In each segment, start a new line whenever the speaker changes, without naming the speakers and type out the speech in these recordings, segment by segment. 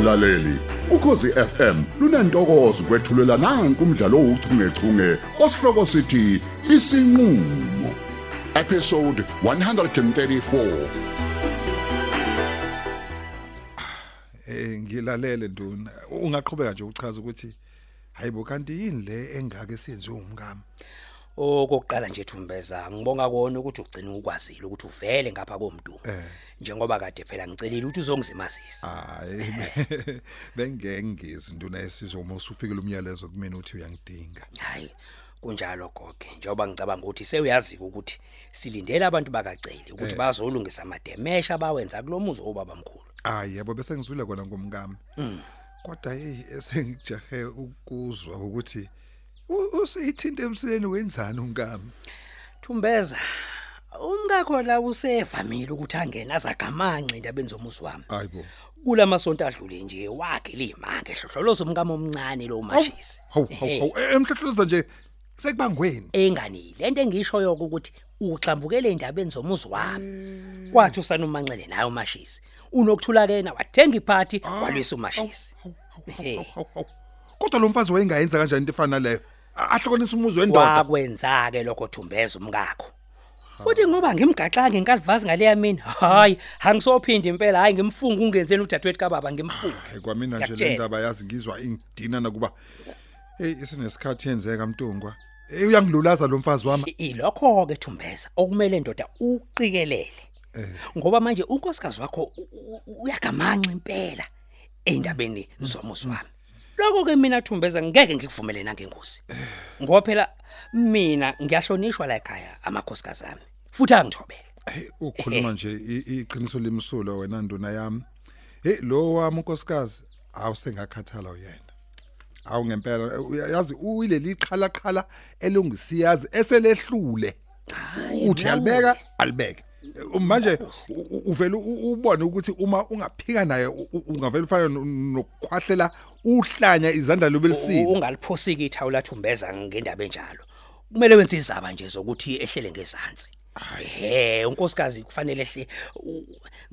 mlaleli. Ukhosi FM lunantokozo kwethulela nanku umdlalo ouchungechunge osihloko sithi isinqulo. Episode 134
Eh ngilalele nduna ungaqhubeka nje uchaza ukuthi hayibo kanti yini le engake siyenziwe umkami
okokuqala nje Thumbeza ngibonga kona ukuthi ugcina ukwazile ukuthi uvele ngapha komuntu
Eh.
Njengoba kade phela ngicelile ukuthi uzongizimazisa.
Hayi bengengezi nduna esizwe uma usufikele umyalezo kumina uthi uyangidinga?
Hayi kunjalo goge njengoba ngicabanga ukuthi sewuyazi ukuthi silindele abantu bakaceli ukuthi bazolungisa amademesha bawenza kulomuzi obaba mkhulu
hayi yabo bese ngizwile kona ngomkami kodwa hey esengijahe ukuzwa ukuthi useyithinte emsileni wenzani umkami
Thumbeza umkakho la usevamile ukuthi angena azagamanxe indabeni zomuzi wami.
Hayibo
kulamasonto adlule nje wakhe limange hlohlolozo umkamo omncane lo mashisi
hawu hawu hawu emhlahluza nje sekubangweni.
Engani lento engishoyo ukuthi uxambukele indabeni zomuzi wami. Kwathi usanumanxele naye umashisi unokuthula kena wathenga iphathi walwisa umashisi. Ehe.
Hawu, hawu. kodwa lo mfazi wayengayenza kanjani into efana leyo A- ahlokonisa umuzi wendoda.
Wakwenza ke lokho Thumbeza umkakho futhi ngoba ngimgaxanga inkalivazi ngaleya mina hayi angisophinda impela hayi ngimfunga ungenzeni udadewethu kababa ngimfunga
Hey kwamina nje le
Ngiyakutshela.
ndaba yazi ngizwa ingidina nakuba hey isinesikhathi yenzeka mntungwa. Hey uyangilulaza lo mfazi wami.
I- ilokho ke Thumbeza okumele ndoda uqikelele. Ngoba manje unkosikazi wakho u- u- uyagamanxa impela endabeni zomuzi wami. Lokho ke mina Thumbeza ngeke ngikuvumele nangengozi. Ngoba phela mina ngiyahlonishwa la ekhaya amakhosikazi ami. Futhi angithobele
hey ukhuluma nje i- iqiniso limsulo wena nduna yami. Hey lo wami unkosikazi awusengakhathala uyena. Awu ngempela uyazi uyileli qhala qhala elungisiyazi eselehlule. Uthi alibeka alibeke. Eh, manje u- u- uvela u- ubone ukuthi uma ungaphika naye u- u- ungavela ufana no- nokukhwahlela uhlanya izandla lobe lisile.
U- ungaliphosiki ithawula Thumbeza ngendaba enjalo. Kumele wenze izaba nje zokuthi ehlele ngezansi. Eh unkosikazi kufanele ehle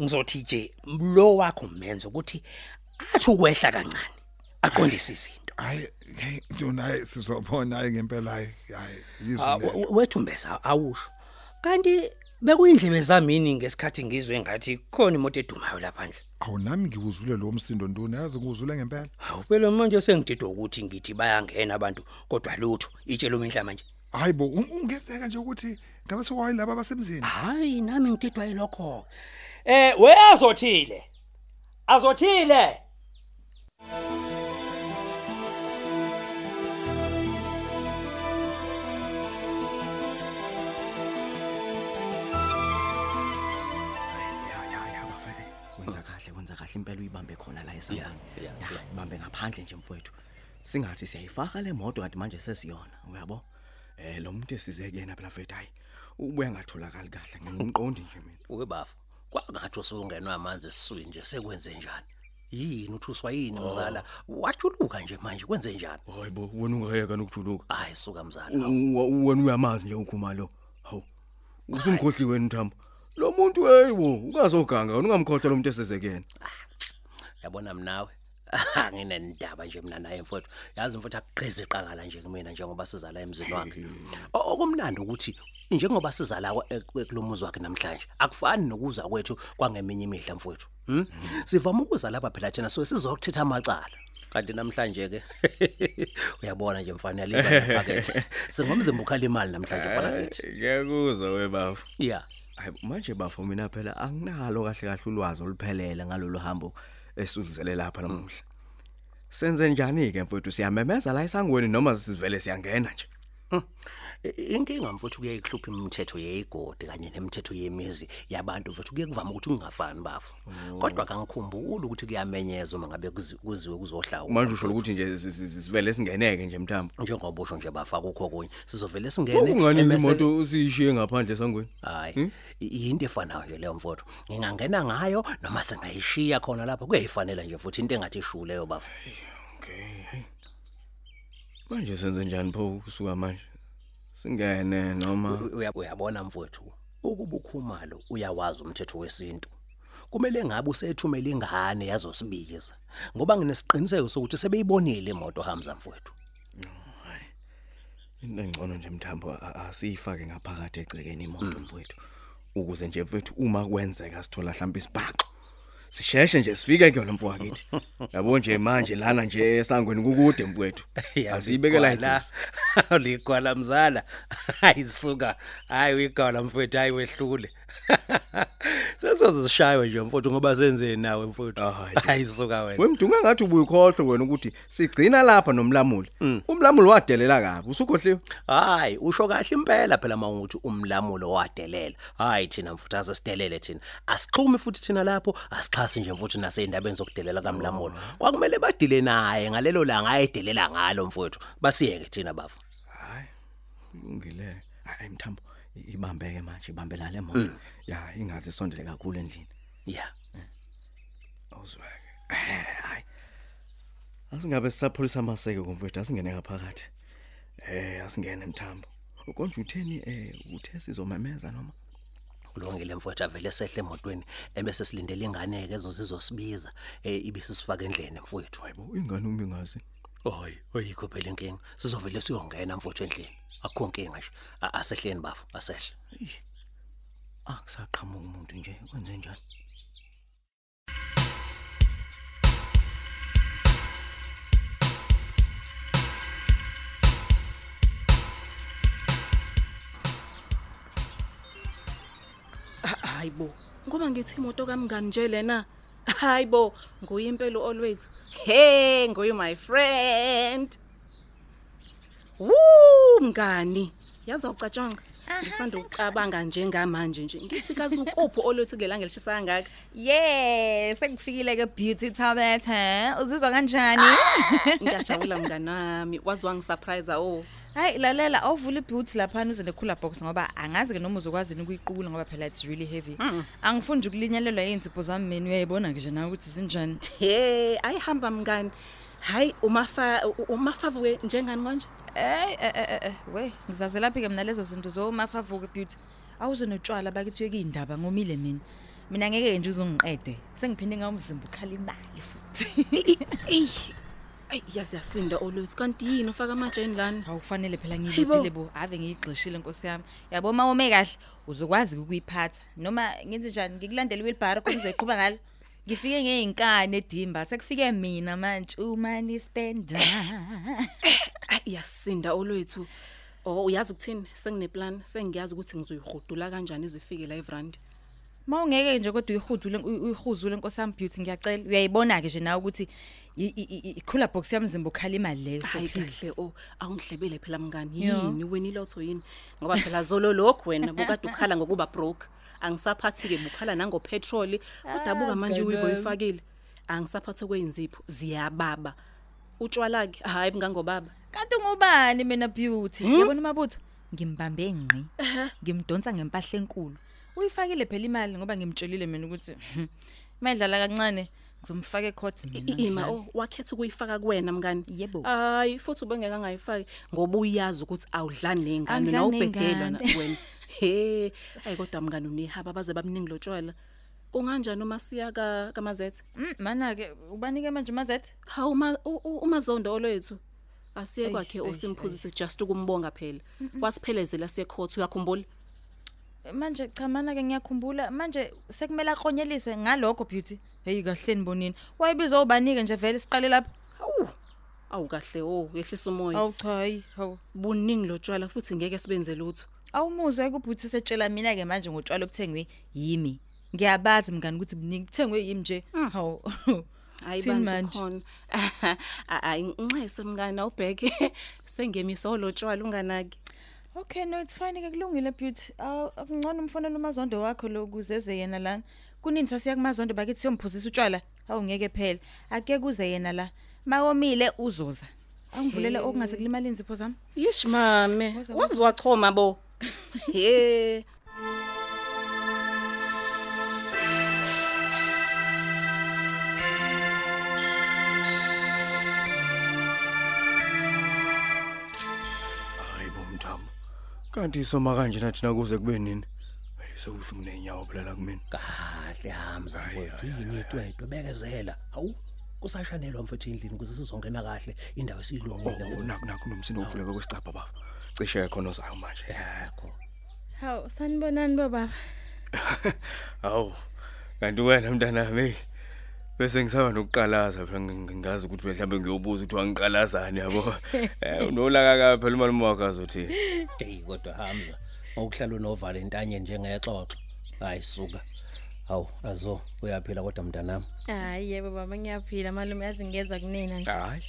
ngizothi nje lo wakho menze ukuthi athi ukwehla kancane aqondise izinto.
Hayi nduna hayi sizobona hayi ngempela hayi yizwe
Ah, wethumbeza awusho. Kanti bekuyindlebe zamini ngesikhathi ngizwe ngathi khona imoto edumayo lapha nje
awu nami ngiwuzule lo msindo nduna yazi ngiwuzule ngempela.
Phela manje sengididwa ukuthi ngithi bayangena abantu kodwa lutho itshelo minhla manje
hayibo un- ungenzeka nje ukuthi ngabe sekwayi laba basemzini?
Hayi nami ngididwa yilokho eh weyazothile azothile.
Kahle wenza kahle impela uyibambe khona la esangweni ibambe ngaphandle nje mfowethu. Singathi siyayifaka le moto kanti manje sesiyona uyabo? Eh lo muntu esizeke yena phela mfowethu hayi. Ubuya ngatholakali kahle ngimqondi nje mina.
Webafu kwangathi usungenwa amanzi esiswini nje sekwenze njani? Yini uthuswa yini mzala? Wajuluka nje manje kwenze njani?
Hayibo wena ungayeka nokujuluka.
Hayi suka mzala.
Wena uyamazi nje ukhuma lo. Hawu usumkhohli wena Nthambo lo muntu hayibo ungazoganga wena ungamkhohlwa lo muntu esizekene
yabona mnawe nginendaba nje mina naye mfowethu. Yazi mfowethu akuqheze iqakala nje kumina njengoba sizala emzini wakhe. O- okumnandi ukuthi njengoba sizala kwa- ek- kulomuzi wakhe namhlanje akufani nokuza kwethu kwangeminye imihla mfowethu hm sivama ukuza lapha phela thina so sizokuthetha amacala. Kanti namhlanje ke uyabona nje mfana yalizwa ngepakethe singomzimba ukhala imali namhlanje mfana kithi.
ngiyakuzwa webafu
yeah
hayi manje bafo mina phela anginalo kahle kahle ulwazi oluphelele ngalolu hambo esuzele lapha namuhla. Senze njani ke mfowethu? Siyamemeza la esangweni noma sivele siyangena nje?
Inkinga mfowethu kuyayihlupha imithetho yeyigodi kanye nemithetho yemizi yabantu mfowethu. Kuye kuvama ukuthi kungafani bafo kodwa kangikhumbuli ukuthi kuyamenyezwa uma ngabe kuzi- kuziwe kuzohlawa
manje usho ukuthi nje si- si- si- sivele singeneke nje mthambo
njengoba usho nje bafa kukho kunye sizovele singene
ungani
emese-
imoto usiyishiye ngaphandle esangweni.
Hayi i- yinto efanayo nje leyo mfowethu. Ngingangena ngayo noma singayishiya khona lapho kuyayifanela nje futhi into engathi ishu leyo bafa
okay manje senze njani pho kusuka manje? Singene noma
Uya- uyabona mfowethu ukuba ukhumalo uyawazi umthetho wesintu. Kumele ngabe usethumela ingane yazosibiza ngoba nginesiqiniseko sokuthi sebeyibonile imoto Hamza mfowethu.
Into engcono nje mthambo a- a- asiyifake ngaphakathi egcekeni imoto mfowethu. Ukuze nje mfowethu uma kwenzeka sithola mhlawumbe isibhaxo. Sisheshe nje sifike kuyona mfowethu yabo nje manje lana nje esangweni kukude mfowethu. Asiyibekela
la ligwala mzala. Ayisuka hayi uyigwala mfowethu hayi wehlule. Sesozishaywe nje mfowethu ngoba senzeni nawe mfowethu.
Hayi.
ayisuka wena.
Wemdunga ngathi ubuyikhohlwe wena ukuthi sigcina lapha nomlamuli. Umlamuli wadelela kabi usukhohliwe?
Hayi usho kahle impela phela mawukuthi umlamulo wadelela hayi thina mfowethu asesidelele thina. Asixhumi futhi thina lapho asixhasi nje mfowethu naseyindabeni zokudelela kamlamulo kwakumele badile naye ngalelo langa ayedelela ngalo mfowethu. Basiyeke thina bafu
hayi ungile hayi mthambo ibambeke manje ibambela le moto ya ingaze isondele kakhulu endlini.
Yeah
awuzweke hayi. Asingabe sisapholisa amaseke kumfowethu asingene ngaphakathi. Eh asingene mthambo. Konje utheni eh uthe sizomemeza noma?
Kulungile mfowethu avele sehle emotweni ebese silindele ingane ke ezozizosibiza eh ibisisifaka endlene mfowethu.
Hayibo ingane uma ingazi.
Hayi ayikho phela inkinga. Sizovele siyongena mfowethu endlini. Akho inkinga nje. Asehleni bafu asehle.
Akusaqhamuka umuntu nje kwenze njani
hayibo ngoba ngithi imoto kamngani nje lena hayibo nguye impela always. Hey nguye my friend. Woo mngani yaza ucatshanga ngisanda ucabanga njengamanje nje. Ngithi kazukuphi olwethi kulelanga lishisa kangaka?
Yes, sekufikile ke beauty toilet, he? Uzizwa kanjani?
ngiyajabula mnganami. Waziwa ngisurprise oh.
Hayi lalela awuvula ibeauty lapha uze necooler box ngoba angazi ke noma uzokwazi ukuyiqukula ngoba phela it's really heavy. Angifuni ukulinyalelwa yinzipho zami mina uyayibona nje nawe ukuthi zinjani.
hey ayihamba mngani. Hayi umafa umafavu njengani konje
Eh eh eh eh, we ngizaze laphi ke mina lezo zinto zo mafavuke beauty. Awuze notshwala bakithi uyekindaba ngomile mina. Mina ngeke nje uzongiqede. Sengiphinde ngawumzimba ukhala imali futhi.
Ey. Ay yazi yasinda olwethi kanti yini ufaka amajeni lana?
Awufanele phela
Hayibo.
ngiyibudile bo ave ngiyigxishile Nkosi yami. Yabo uma ume kahle uzokwazi ukuyiphatha. Noma ngenze njani ngikulandela wheelbarrow khona uzoyiqhuba ngalo. Ngifike ngeyinkani edimba sekufike mina manje uma ni spenda.
Ay yasinda olwethu. Oh uyazi ukuthini? Sengine sengiyazi ukuthi ngizoyihudula kanjani izifike la evrandi.
Mawungeke nje kodwa uyihudule uyihuzule Nkosi yami beauty ngiyacela. Uyayibona ke nje nawe ukuthi i- i- i- i-cooler box yamzimba ukhala imali leyo so
Hayi
please.
kahle oh awungihlebele phela mngani
Yo.
yini wena ilotho yini? Ngoba phela zolo lokho wena bukade ukhala ngokuba broke. Angisaphathi ke bukhala nango petrol kodwa buka manje uyivo ifakile. Angisaphathi kweinzipho ziyababa. Utshwala ke hayi ngangobaba.
Kanti ngubani mina beauty? Yabona mabutho ngimbambe ngqi. Ngimdonsa ngempahla enkulu. Uyifakile phela imali ngoba ngimtshelile mina ukuthi mayidlala kancane ngizomfaka ecourt mina.
Ima
ngidlale.
oh wakhetha ukuyifaka kuwena mngani.
Yebo.
Hayi futhi ubengeka angayifaki ngoba uyazi ukuthi awudlani nengane
Angidlali
nawubhedelwa na
nengane.
wena. He, ayi kodwa mngani unehaba baze babningi lotshwala. Kunganjani uma siya ka kaMazethe?
Mm, mana ke ubanike manje mazethe.
Hawu uma u- u- umazondo olwethu. Asiye
Eish,
kwakhe
eish,
osimphuzise just ukumbonga phela. Wasiphelezela siye court uyakhumbula?
Manje cha mana ke ngiyakhumbula manje sekumele aqonyelise ngalokho beauty. Hey kahleni bonini. Wayibiza ubanike nje vele siqale lapha.
Awu. Awu kahle oh yehlisa umoya.
Awu cha hayi, hawu.
Buningi lotshwala futhi ngeke sibenze lutho.
Awumuzwe kubhuthi setshela mina ke manje ngotshwala obuthengwe yimi. Ngiyabazi mngani ukuthi buningi kuthengwe yimi nje. Hawu.
Hayi
Thini
bandla
manje?
khona. Hayi nxese mngani awubheke sengemise olotshwala unganaki.
Okay no it's fine ke kulungile beauty. Aw akungcono umfonela umazondo wakho lo kuzeze yena lana. Kunini sasiya kumazondo bakithi siyomphuzisa utshwala. Awu ngeke phela. Ake kuze yena la. Mayomile uzoza. Angivulele okungase kulimala inzipho zami.
Yish mame,
Waze
wazi wachoma bo. He.
Kanti soma kanje nathi nakuze kube nini? Hayi, sewuhlungu nenyawo phela la kumina.
Kahle hamza mfowethu. yini itwetwe bekezela. Hawu kusashanelwa mfowethu endlini ukuze sizongena kahle. Indawo esiyilungile
Oh naku naku nomsindo uvuleka kwesicapha baba. Cishe khona ozayo manje.
Yakho.
Hawu sanibonani baba.
Awu. Kanti wena mntanami. Bese ngisaba nokuqalaza phela ng- ngingazi ukuthi mhlawumbe ngiyobuza ukuthi wangiqalazani yabo. Eh unolaka ka phela umalume wakhe azothi.
hey kodwa hamza ngokuhlala unovalentine njengexoxo hayi suka hawu azo uyaphila kodwa mntanami
Hayi yebo baba ngiyaphila malume yazi ngezwe kunina nje.
Hayi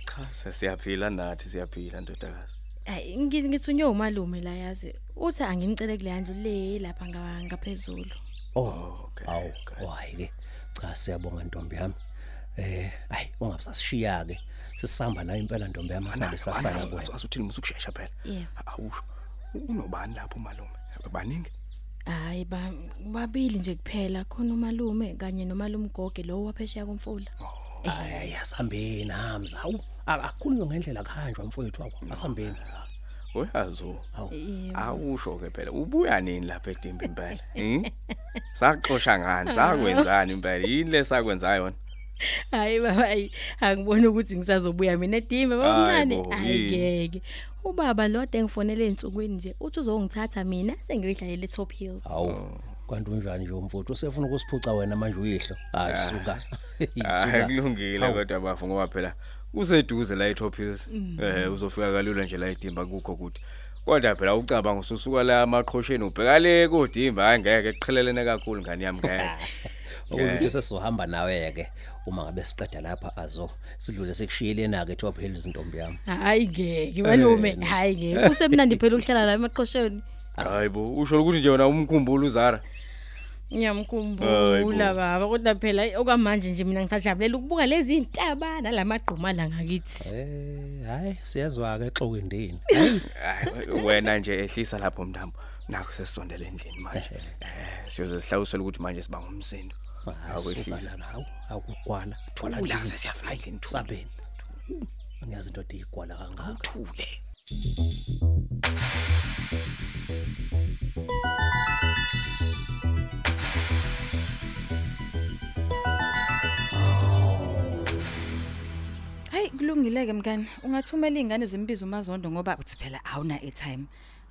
cha siyaphila nathi siyaphila ndodakazi.
Hayi ngithi ngithunywe umalume la yazi. Uthi angimcele kule ndlu le lapha nga- ngaphezulu.
oh
Okay,
awu
okay.
wayi ke cha siyabonga ntombi yami eh hayi ungabusashiya ke sisihamba nayo impela ntombi yami asabe sasaya kuwe
Asuthini musukushesha phela.
Yebo.
Awusho. Unobani lapho umalume? Baningi?
Hayi ba babili nje kuphela khona umalume kanye nomalume goge lo waphesheya komfula.
hayi asihambeni hamza hawu akukhulunywe ngendlela khanjwa mfowethu wakho asihambeni
Uyazo.
Yebo.
Awusho ke phela ubuya nini lapha edimba impela? Hm? Saxoxa ngani? Sakwenzani impela? Yini lesakwenza yona?
Hayi baba hayi angiboni ukuthi ngisazobuya mina edimba bamncane
Hayi bo, yini?
ayigeke. Ubaba lo ade ngifonele ensukwini nje uthi uzongithatha mina sengiyohlalele eTop Hills.
hawu kanti unjani nje umfowethu usefuna ukusiphuca wena manje uyihlo hayi suka
Hayi
suka
kulungile
Hawu.
kodwa bafu ngoba phela useduze la eTop Hills. Eh uzofika kalula nje la edimba kukho kuthi. Kodwa phela ucabanga ususuka la amaqhosheni ubheka le kodimba hayi ngeke eqhelelene kakhulu ngani yami ngeke.
ukuthi sesizohamba nawe ke uma ngabe siqeda lapha azo sidlule sekushiyelena ke top hills ntombi yami
Hayi ngeke malume hayi ngeke usemnandi phela ukuhlala la emaqhosheni.
Hayibo usho ukuthi nje wena umkhumbulo uzara. Hayi
Ngiyamkhumbula
bo.
baba kodwa phela okwamanje nje mina ngisajabulela ukubuka lezi intaba nalamagquma la ngakithi.
eh hayi siyezwa ke exokendeni
Hayi wena nje ehlisa lapho mntambo. Nakho sesisondele endlini manje. Eh siyoze sihlawusela ukuthi manje siba ngumsindo.
awukwehlisa
Akwehlisa.
la hawu awukugwala thola
Ula,
ndini.
sesiyafika
Hayi,
endlini, thula.
sambeni angiyazi into eyigwala kangaka
Thule.
Kulungileke mngani ungathumela izingane zimbiza umazondo ngoba uthi phela awuna airtime.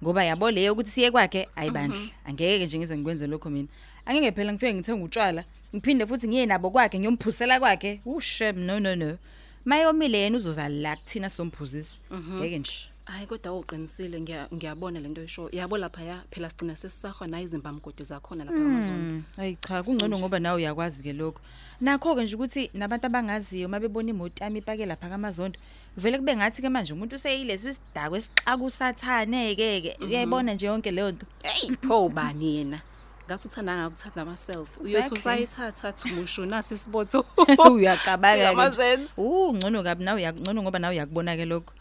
Ngoba yabo leyo ukuthi siye kwakhe ayibandla. Angeke nje ngize ngikwenze lokho mina. Angeke phela ngifike ngithenga utshwala ngiphinde futhi ngiye nabo kwakhe ngiyomphusela kwakhe. Ushem no no no. Mayomile yena uzoza la kuthina somphuzisi. Ngeke nje.
Hayi kodwa uqinisile ngiya- ngiyabona lento oyisho yabo lapha ya phela sigcina sesisahwa nayo izimbamgodi zakhona lapha kwamazona
Hayi cha kungcono ngoba nawe uyakwazi ke lokho. Nakho ke nje ukuthi nabantu abangaziyo mabebona imoto yami ipake lapha kamazondo kuvele kube ngathi ke manje umuntu useyilesi sidakwe esixaka usathane ke ke uyayibona nje yonke leyo nto.
hey pho bani yena ngase uthanda ngakuthatha nama self uyothi
Exactly.
usayithatha thumusho nasi isibotho
uyaqabaka ke.
Singamazenzi.
Uh ngcono kabi nawe uyangcono ngoba nawe uyakubona ke lokho.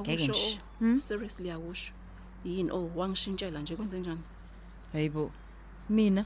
Ngeke
awusho
nje.
oh, seriously awusho yini oh wangishintshela nje kwenze njani
Hayibo. Mina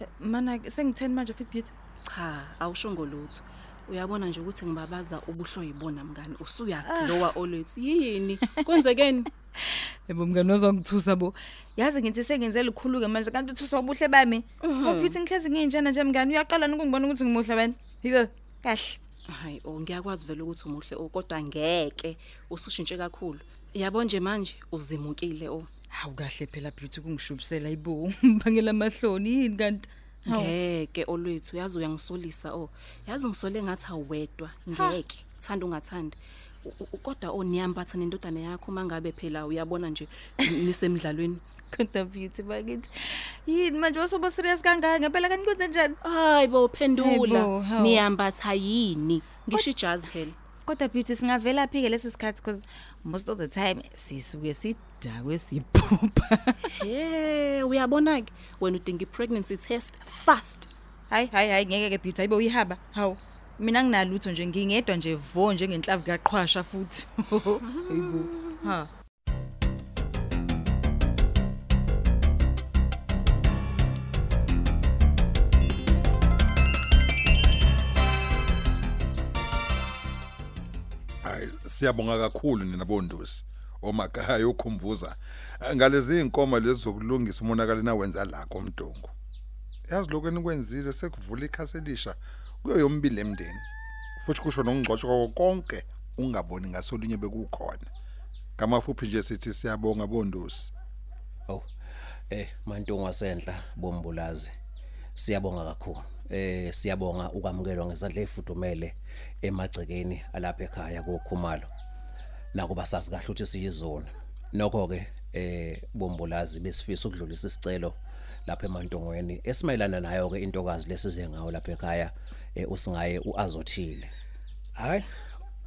eh, mana sengitheni manje fit beauty.
cha awusho ngolutho uyabona nje ukuthi ngibabaza ubuhlo yibona mngani usuyaglowa olethu yini kwenzekeni
Yebo mngani ozongithusa bo. Yazi ngithi sengenze likhuluke manje kanti uthuswa ubuhle bami. Awupithi ngihlezi nginjena nje mngani uyaqala ukungibona ukuthi ngimuhle wena. Yibo kahle.
Hayi oh ngiyakwazi vele ukuthi umuhle oh kodwa ngeke usushintshe kakhulu yabo nje manje uzimukile oh
Hawu kahle phela beauty kungishubisela ibo. Mbangela amahloni yini kanti? Hawu.
ngeke olwethu yazi uyangisolisa oh yazi ngisole ngathi awedwa ngeke thanda ungathandi U- u- kodwa oniyambatha nendodana yakho mangabe phela uyabona nje nisemidlalweni
Kodwa beauty bakithi. Yini manje wasobo serious kangaka ngempela kanti kwenze njani?
hayi bo phendula
Hayibo, hawu.
niyambatha yini ngisho ijazi phela
Kodwa beauty singavela phi ke leso sikhathi because most of the time sisuke sidakwe siphupha.
he uyabona ke wena udinga i-pregnancy test fast
Hayi hayi hayi ngeke ke beauty ayibo uyihaba. Hawu. Mina nginalutho nje ngingedwa nje vo njengenhlavu kaqhwasha futhi. Hayibo. Ha.
Hayi siyabonga kakhulu nina bondosi omagaya ukhumbuza ngalezi inkomo lezokulungisa umonakalo nawenza la komdongo yazi lokho enikwenzile sekuvula ikhasi elisha kuyo yombili emndeni futhi kusho nokungcotshwa konke ungaboni ngasolunye bekukhona ngamafuphi nje sithi siyabonga bondosi
Oh. Eh mantungu wasenhla bombulazi. Siyabonga kakhulu. Eh siyabonga ukwamukelwa ngesandla efudumele emagcekeni alapha ekhaya kokhumalo. Nakuba sazi kahle ukuthi siyizona. Nokho ke eh bombulazi besifisa ukudlulisa isicelo lapha emantongweni esimayelana nayo ke intokazi lesize ngayo lapha ekhaya usingaye uazothile.
hayi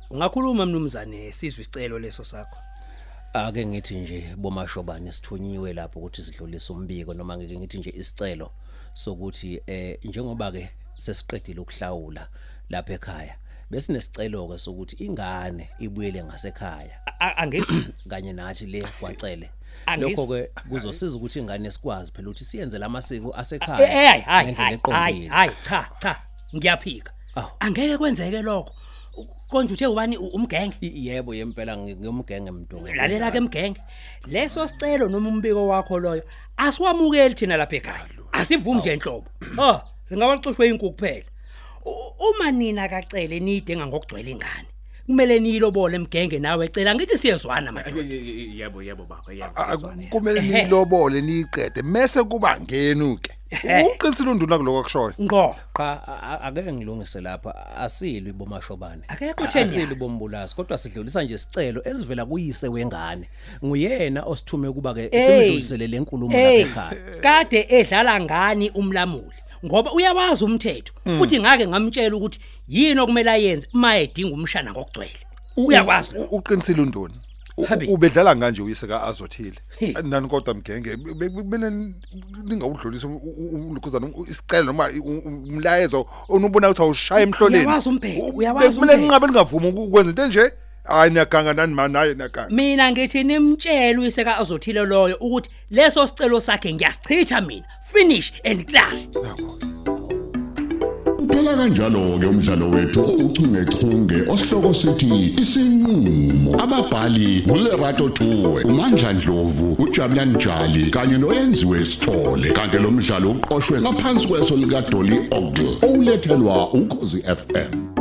ungakhuluma mnumzane sizwe isicelo leso sakho.
Ake ngithi nje bomashobane sithunyiwe lapho ukuthi sidlulise umbiko noma ngeke ngithi nje isicelo sokuthi eh njengoba ke sesiqedile ukuhlawula lapha ekhaya bese nesicelo ke sokuthi ingane ibuyele ngasekhaya.
A- a- angizwa
kanye nathi le kwacele. Lokho ke kuzosiza ukuthi ingane sikwazi phela ukuthi siyenze lamasiko
Eh,
asekhaya
eh, hayi
ngendlela eqondile.
hayi cha cha. Ngiyaphika. Angeke kwenzeke lokho. Konje uthe ubani umgenge?
Yebo yempela ngiyumgenge mntu.
Lalela ke mgenge. Leso sicelo noma umbiko wakho loyo asiwamukeli thina lapha ekhaya. Asivumi nje enhlobo oh singabacushwe inkukhu kuphela uma nina kacele niyidinga ngokugcwele ingane kumele niyilobole mgenge nawe. Cela ngithi siyezwana madoda
yebo yebo baba yebo
kumele nilobole niyiqede mase kuba ngenu ke. Uqinisile unduna kuloko akushoyo
ngqo.
Cha a- a- ake ngilungise lapha. Asilwi bomashobane. Asilwi
ya?
bombulazi kodwa sidlulisa nje isicelo esivela kuyise wengane. Nguyena osithume kuba ke simdlulisele lenkulumo lapha ekhaya.
Kade edlala ngani umlamuli? Ngoba uyawazi umthetho futhi ngake ngamtshela ukuthi yini okumele ayenze uma edinga umshana ngokugcwele. Uyakwazi
uqinisile unduna U-
Habi.
ubedlala kanje uyise kaAzothile?
He.
nani kodwa mgenge? Be- be- kumele ningawudlulisa umlukuzana isicelo noma umlayezo onubona ukuthi awushaya emhloleni.
Uyawazi umphetho,
U-
uyawazi
kumele
umphetho.
ningabe ningavumi ukwenza into enje? Hayi niyaganga nani ma naye niyaganga
mina ngithi nimtshele uyise kaAzothile loyo ukuthi leso sicelo sakhe ngiyasichitha mina. Finish and clear
Uphela kanjalo ke umdlalo wethu uchungechunge osihloko sithi isinqulo ababhali uLerato Thuwe uMandla Dlovu uJabulani Njali kanye noyenziwe Sithole. Kanti lo mdlalo uqoqwwe ngaphansi kweso lika Dolly Ogle olethelwa ukhozi FM